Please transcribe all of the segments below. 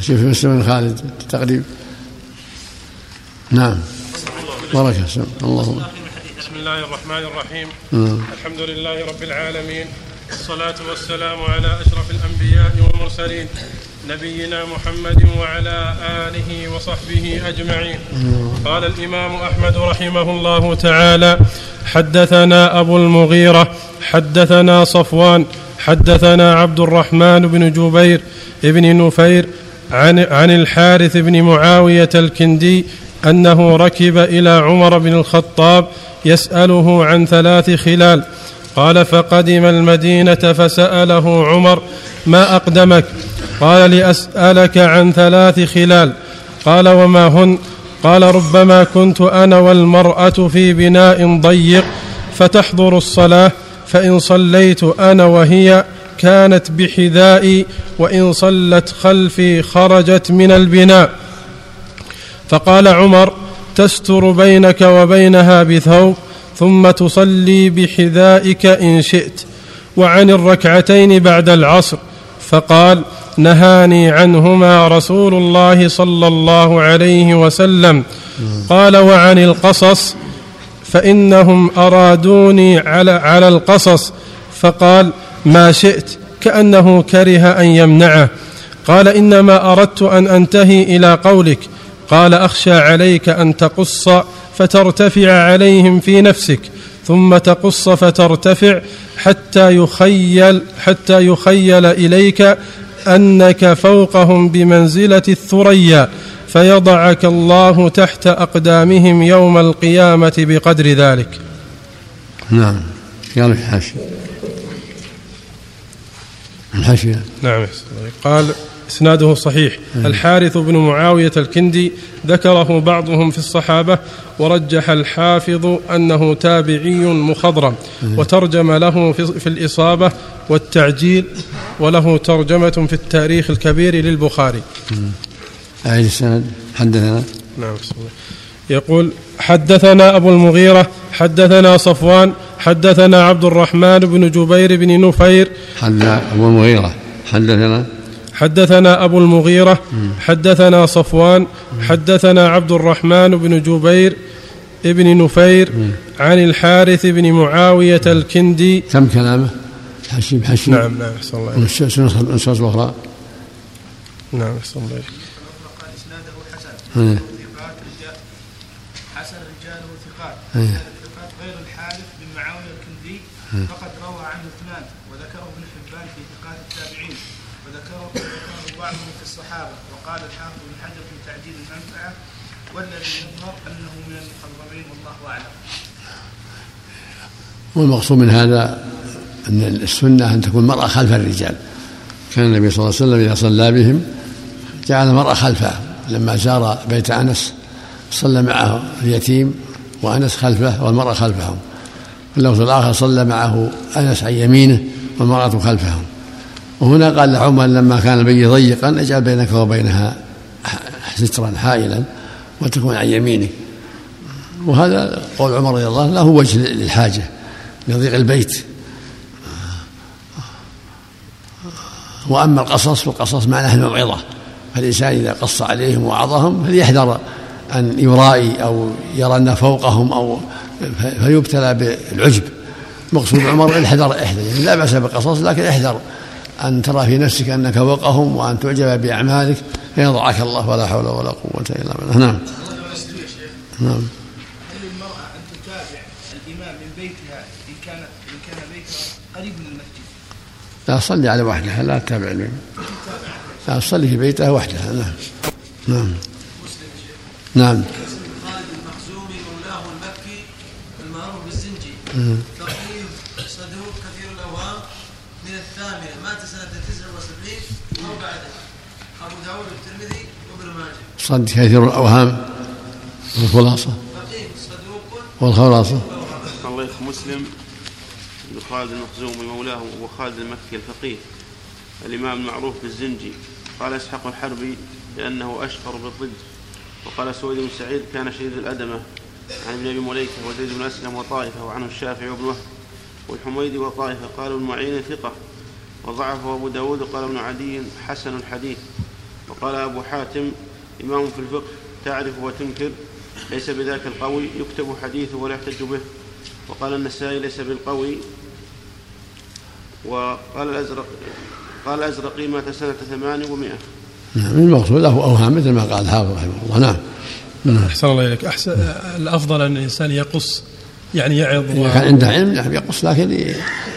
شوف مسلم بن خالد تقريب. نعم. بركة اللهم بسم الله الرحمن الرحيم. نعم. الحمد لله رب العالمين. والصلاة والسلام على أشرف الأنبياء والمرسلين نبينا محمد وعلى آله وصحبه أجمعين. قال الإمام أحمد رحمه الله تعالى حدثنا أبو المغيرة حدثنا صفوان حدثنا عبد الرحمن بن جبير بن نفير عن, عن الحارث بن معاوية الكندي أنه ركب إلى عمر بن الخطاب يسأله عن ثلاث خلال. قال فقدم المدينة فسأله عمر ما أقدمك؟ قال لأسألك عن ثلاث خلال. قال وما هن؟ قال ربما كنت أنا والمرأة في بناء ضيق فتحضر الصلاة فإن صليت أنا وهي كانت بحذائي وإن صلت خلفي خرجت من البناء. فقال عمر تستر بينك وبينها بثوب ثم تصلي بحذائك إن شئت. وعن الركعتين بعد العصر فقال نهاني عنهما رسول الله صلى الله عليه وسلم. قال وعن القصص فإنهم أرادوني على على القصص. فقال ما شئت. كأنه كره أن يمنعه. قال إنما أردت أن أنتهي إلى قولك. قال أخشى عليك أن تقص فترتفع عليهم في نفسك ثم تقص فترتفع حتى يخيل حتى يخيل إليك أنك فوقهم بمنزلة الثريا. فيضعك الله تحت أقدامهم يوم القيامة بقدر ذلك. نعم. قال الحاشية. الحاشية. نعم. قال إسناده صحيح. نعم. الحارث بن معاوية الكندي ذكره بعضهم في الصحابة ورجح الحافظ أنه تابعي مخضرم نعم. وترجم له في الإصابة والتعجيل وله ترجمة في التاريخ الكبير للبخاري. أعيد السند. حدثنا. نعم يقول حدثنا أبو المغيرة حدثنا صفوان حدثنا عبد الرحمن بن جبير بن نفير. حدث أبو المغيرة. حدثنا. حدثنا أبو المغيرة حدثنا صفوان حدثنا عبد الرحمن بن جبير ابن نفير عن الحارث بن معاوية الكندي. كم كلامه؟ حشيم حشيم. نعم نعم أحسن الله النسخة الأخرى. نعم أحسن الله إليك حسن رجاله ثقات ثقات غير الحارث بن معاوية الكندي. فقد روى عنه اثنان. وذكره ابن حبان في ثقات التابعين. وذكره ذكره بعضهم في الصحابة. وقال الحافظ بن حجر في تعجيل المنفعة والذي يظهر أنه من المخضرمين والله أعلم. والمقصود من هذا أن السنة أن تكون المرأة خلف الرجال. كان النبي صلى الله عليه وسلم إذا صلى بهم جعل المرأة خلفه. لما زار بيت أنس صلى معه اليتيم وأنس خلفه والمرأة خلفهم. اللفظ الآخر صلى معه أنس عن يمينه والمرأة خلفهم. وهنا قال لعمر لما كان البيت ضيقا أجعل بينك وبينها سترا حائلا وتكون عن يمينك وهذا قول عمر رضي الله عنه له وجه للحاجة لضيق البيت. وأما القصص فالقصص معناه الموعظه فالإنسان إذا قص عليهم ووعظهم فليحذر أن يرائي أو يرى أن فوقهم أو فيبتلى بالعجب. مقصود عمر الحذر احذر يعني لا بأس بالقصص لكن احذر أن ترى في نفسك أنك فوقهم وأن تعجب بأعمالك. فيضعك الله ولا حول ولا قوة إلا بالله. نعم. نعم. هل المرأة أن تتابع الإمام من بيتها إن كان إن كان بيتها قريب من المسجد؟ لا صلي على وحدها لا تتابع الإمام. لا تصلي في بيتها وحدها. نعم. نعم. نعم. خالد المخزومي مولاه المكي المعروف بالزنجي تقييم صدوق كثير الاوهام من الثامنه مات سنه 79 أو بعده ابو داود والترمذي وابن ماجه صد كثير الأوهام والخلاصة. فقيه صدوق والخلاصة. الله مسلم. بن خالد المخزومي مولاه أبو خالد المكي الفقيه. الإمام المعروف بالزنجي. قال إسحاق الحربي لأنه أشهر بالضد. وقال سويد بن سعيد كان شديد الأدمة عن ابن أبي مليكة وزيد بن أسلم وطائفة وعنه الشافعي وابن وهب والحميدي وطائفة. قالوا ابن معين ثقة. وضعفه أبو داود وقال ابن عدي حسن الحديث. وقال أبو حاتم إمام في الفقه تعرف وتنكر ليس بذاك القوي يكتب حديثه ولا يحتج به. وقال النسائي ليس بالقوي. وقال الأزرق قال الأزرقي مات سنة ثمان ومائة نعم المقصود له أوهام مثل ما قال الحافظ رحمه الله. نعم. نعم. أحسن الله إليك. أحسن الأفضل أن الإنسان يقص يعني يعظ إذا كان عنده علم نعم يقص لكن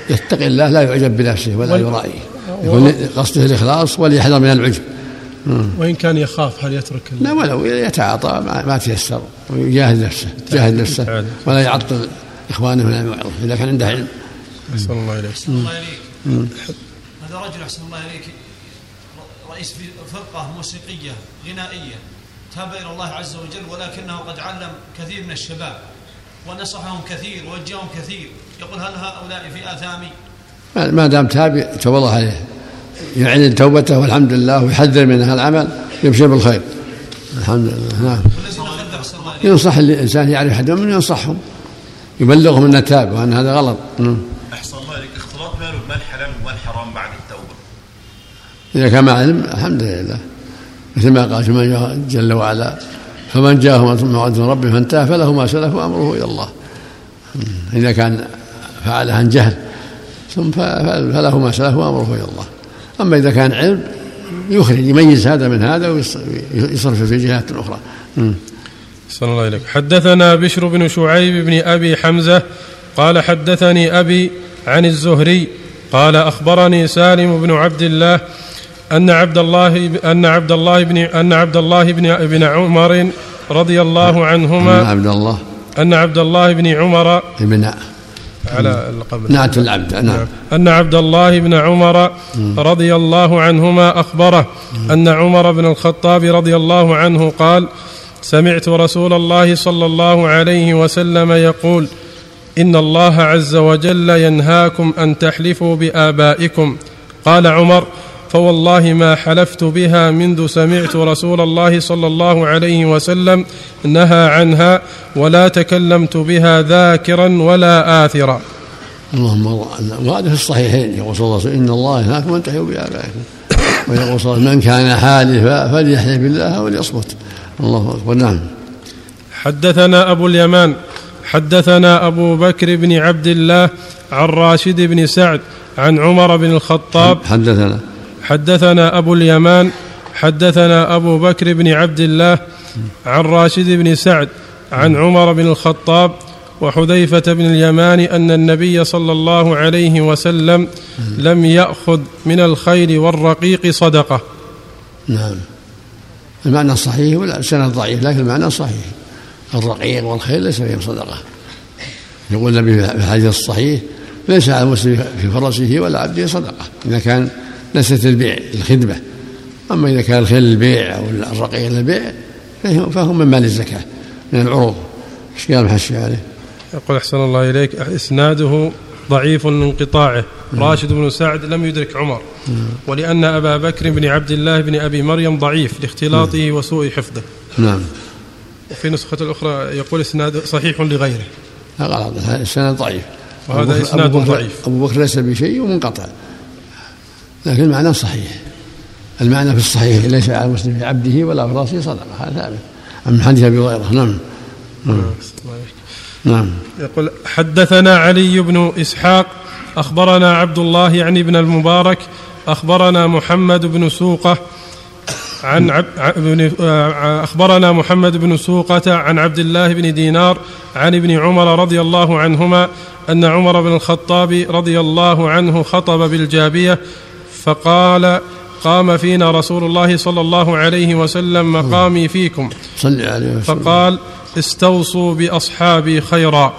يتقي الله لا يعجب بنفسه ولا يرائي يكون قصده الإخلاص وليحذر من العجب. وإن كان يخاف هل يترك لا ولو يتعاطى ما تيسر ويجاهد نفسه يجاهد نفسه ولا يعطل إخوانه من الموعظة إذا كان عنده علم. أحسن الله إليك. أحسن الله إليك. هذا رجل أحسن الله إليك رئيس فرقة موسيقية غنائية تاب إلى الله عز وجل ولكنه قد علم كثير من الشباب ونصحهم كثير ووجههم كثير يقول هل هؤلاء في آثامي؟ ما دام تاب توب الله عليه. يعلن توبته والحمد لله ويحذر من هذا العمل يمشي بالخير. الحمد لله نعم ينصح الإنسان يعرف حد من ينصحهم يبلغهم أنه تاب وأن هذا غلط نعم. احسن الله عليك اختلاط مال المال حلال والمال حرام بعد التوبه إذا كان علم الحمد لله. مثل ما قال سبحانه جل وعلا فمن جاءه موعد من ربه فانتهى فله ما سلف وامره إلى الله. إذا كان فعل عن جهل ثم فله ما سلف وامره إلى الله. أما إذا كان علم يخرج يميز هذا من هذا ويصرف في جهات أخرى. صلى الله عليك حدثنا بشر بن شعيب بن أبي حمزة قال حدثني أبي عن الزهري قال أخبرني سالم بن عبد الله أن عبد الله أن عبد الله بن أن عبد الله بن بن عمر رضي الله عنهما أن عبد الله. أن عبد الله بن عمر ابن على القبر. نعت العبد نعم. أن عبد الله بن عمر رضي الله عنهما أخبره أن عمر بن الخطاب رضي الله عنه قال سمعت رسول الله صلى الله عليه وسلم يقول إن الله عز وجل ينهاكم أن تحلفوا بآبائكم. قال عمر فوالله ما حلفت بها منذ سمعت رسول الله صلى الله عليه وسلم نهى عنها ولا تكلمت بها ذاكرا ولا آثرا. اللهم وهذا في الصحيحين. يقول صلى الله عليه وسلم إن الله ينهاكم أن تحيوا بآبائكم. ويقول صلى الله عليه وسلم من كان حالفا فليحلف بالله وليصمت. الله أكبر. نعم. حدثنا أبو اليمان حدثنا أبو بكر بن عبد الله عن راشد بن سعد عن عمر بن الخطاب. حدثنا. حدثنا أبو اليمان حدثنا أبو بكر بن عبد الله عن راشد بن سعد عن عمر بن الخطاب وحذيفة بن اليمان أن النبي صلى الله عليه وسلم لم يأخذ من الخير والرقيق صدقة. نعم. المعنى صحيح ولا سند ضعيف لكن المعنى صحيح. الرقيق والخير ليس فيهم صدقة. يقول النبي في الحديث الصحيح ليس على المسلم في فرسه ولا عبده صدقة إذا كان ليست البيع الخدمة أما إذا كان الخيل للبيع أو الرقيق للبيع فهم من مال الزكاة من العروض. إيش قال محشي عليه؟ يقول أحسن الله إليك إسناده ضعيف لانقطاعه راشد بن سعد لم يدرك عمر. ولأن أبا بكر بن عبد الله بن أبي مريم ضعيف لاختلاطه وسوء حفظه. نعم. وفي نسخة الأخرى يقول إسناد صحيح لغيره. لا غلط الإسناد ضعيف. وهذا إسناد ضعيف. أبو بكر ليس بشيء ومنقطع. لكن المعنى صحيح. المعنى في الصحيح ليس على المسلم في عبده ولا في رأسه صدقة هذا ثابت. من حديث أبي هريرة نعم. نعم, نعم. يقول حدثنا علي بن إسحاق أخبرنا عبد الله يعني ابن المبارك أخبرنا محمد بن سوقة عن عب... أخبرنا محمد بن سوقة عن عبد الله بن دينار عن ابن عمر رضي الله عنهما أن عمر بن الخطاب رضي الله عنه خطب بالجابية فقال قام فينا رسول الله صلى الله عليه وسلم مقامي فيكم. عليه وسلم. فقال استوصوا بأصحابي خيرا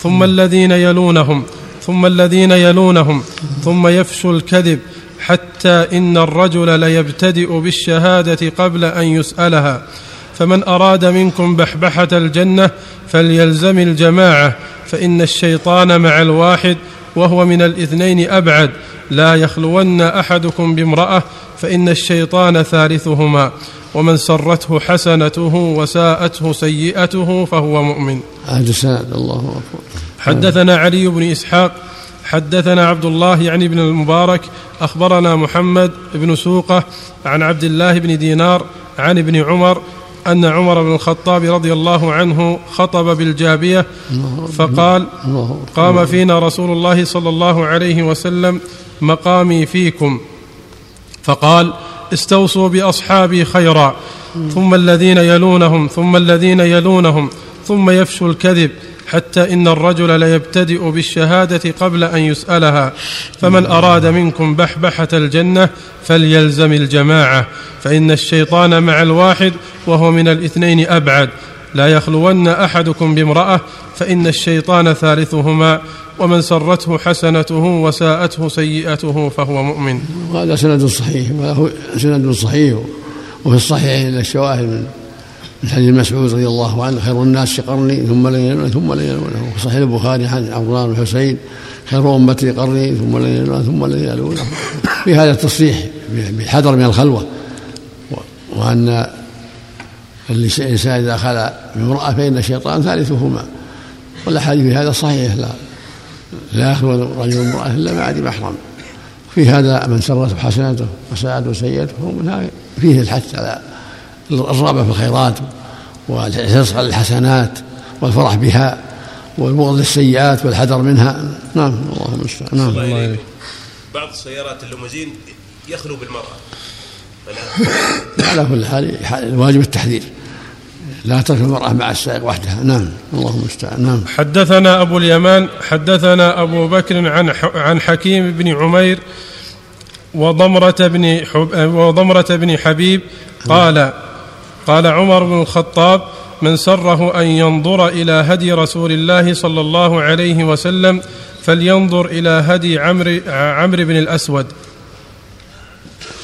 ثم الذين يلونهم ثم الذين يلونهم ثم يفشو الكذب حتى إن الرجل ليبتدئ بالشهادة قبل أن يسألها. فمن أراد منكم بحبحة الجنة فليلزم الجماعة فإن الشيطان مع الواحد وهو من الإثنين أبعد. لا يخلون أحدكم بامرأة فإن الشيطان ثالثهما ومن سرته حسنته وساءته سيئته فهو مؤمن. هذا سند الله اكبر حدثنا علي بن إسحاق حدثنا عبد الله يعني بن المبارك أخبرنا محمد بن سوقة عن عبد الله بن دينار عن ابن عمر أن عمر بن الخطاب رضي الله عنه خطب بالجابية فقال قام فينا رسول الله صلى الله عليه وسلم مقامي فيكم. فقال استوصوا بأصحابي خيرا ثم الذين يلونهم ثم الذين يلونهم ثم يفشو الكذب حتى إن الرجل ليبتدئ بالشهادة قبل أن يسألها. فمن أراد منكم بحبحة الجنة فليلزم الجماعة فإن الشيطان مع الواحد وهو من الاثنين أبعد. لا يخلون أحدكم بامرأة فإن الشيطان ثالثهما ومن سرته حسنته وساءته سيئته فهو مؤمن. وهذا سند صحيح سند صحيح وفي الصحيح الشواهد. من من حديث مسعود رضي الله عنه خير الناس قرني ثم لن يلونه ثم لن يلونه صحيح البخاري عن عمران بن حسين خير أمتي قرني ثم لن يلونه ثم لن يلونه في هذا التصريح بالحذر من الخلوة وأن الإنسان إذا خلا بامراه فان الشيطان ثالثهما والأحاديث في هذا صحيح لا لا يخلو رجل امرأة إلا ذي محرم في هذا من سرته حسناته وساءته سيئته فيه الحث على الرغبة في الخيرات والحرص على الحسنات والفرح بها والبغض للسيئات والحذر منها. نعم اللهم المستعان. نعم. الله بعض السيارات الليموزين يخلو بالمرأة. على كل حال الواجب التحذير. لا ترك المرأة مع السائق وحدها. نعم اللهم المستعان. نعم. حدثنا أبو اليمان حدثنا أبو بكر عن عن حكيم بن عمير وضمرة بن وضمرة بن حبيب قال قال عمر بن الخطاب من سره أن ينظر إلى هدي رسول الله صلى الله عليه وسلم فلينظر إلى هدي عمرو عمرو بن الأسود.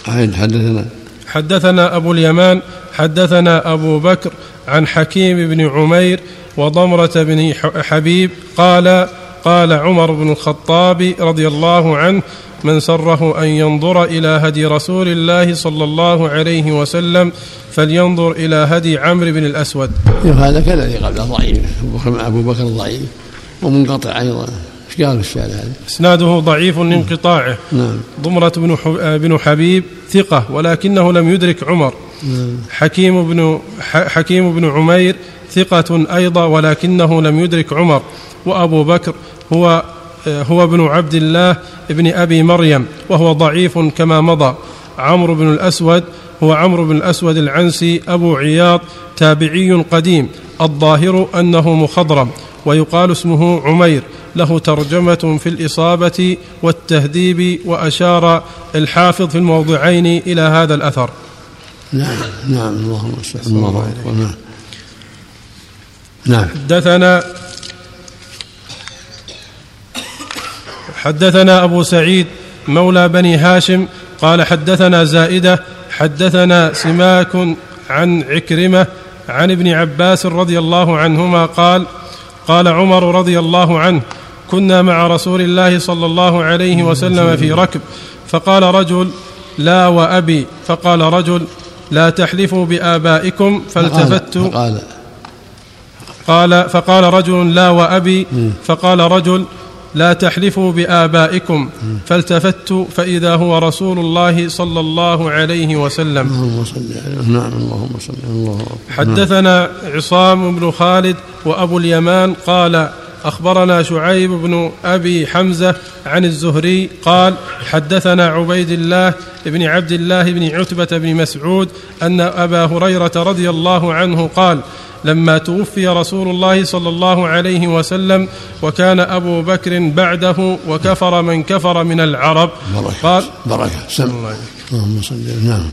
حدثنا؟ حدثنا أبو اليمان حدثنا أبو بكر عن حكيم بن عمير وضمرة بن حبيب قال قال عمر بن الخطاب رضي الله عنه من سره أن ينظر إلى هدي رسول الله صلى الله عليه وسلم فلينظر إلى هدي عمرو بن الأسود. هذا كالذي قبله ضعيف أبو بكر ضعيف ومنقطع أيضا. إيش قال في الشارع هذا؟ إسناده ضعيف لانقطاعه. نعم. ضمرة بن بن حبيب ثقة ولكنه لم يدرك عمر. نعم. حكيم بن حكيم بن عمير ثقة أيضا ولكنه لم يدرك عمر. وأبو بكر هو هو ابن عبد الله ابن أبي مريم وهو ضعيف كما مضى. عمرو بن الأسود هو عمرو بن الأسود العنسي أبو عياض تابعي قديم. الظاهر أنه مخضرم ويقال اسمه عمير. له ترجمة في الإصابة والتهذيب وأشار الحافظ في الموضعين إلى هذا الأثر. نعم نعم اللهم صل الله نعم نعم. حدثنا حدثنا أبو سعيد مولى بني هاشم قال حدثنا زائدة حدثنا سماك عن عكرمة عن ابن عباس رضي الله عنهما قال قال عمر رضي الله عنه كنا مع رسول الله صلى الله عليه وسلم في ركب فقال رجل لا وأبي فقال رجل لا تحلفوا بآبائكم فالتفت فقال قال فقال رجل لا وأبي فقال رجل لا تحلفوا بآبائكم. فالتفت فإذا هو رسول الله صلى الله عليه وسلم. اللهم صل نعم اللهم صل الله حدثنا عصام بن خالد وأبو اليمان قال أخبرنا شعيب بن أبي حمزة عن الزهري قال حدثنا عبيد الله بن عبد الله بن عتبة بن مسعود أن أبا هريرة رضي الله عنه قال لما توفي رسول الله صلى الله عليه وسلم وكان أبو بكر بعده وكفر من كفر من العرب. بركة قال بركة. سم اللهم صل نعم.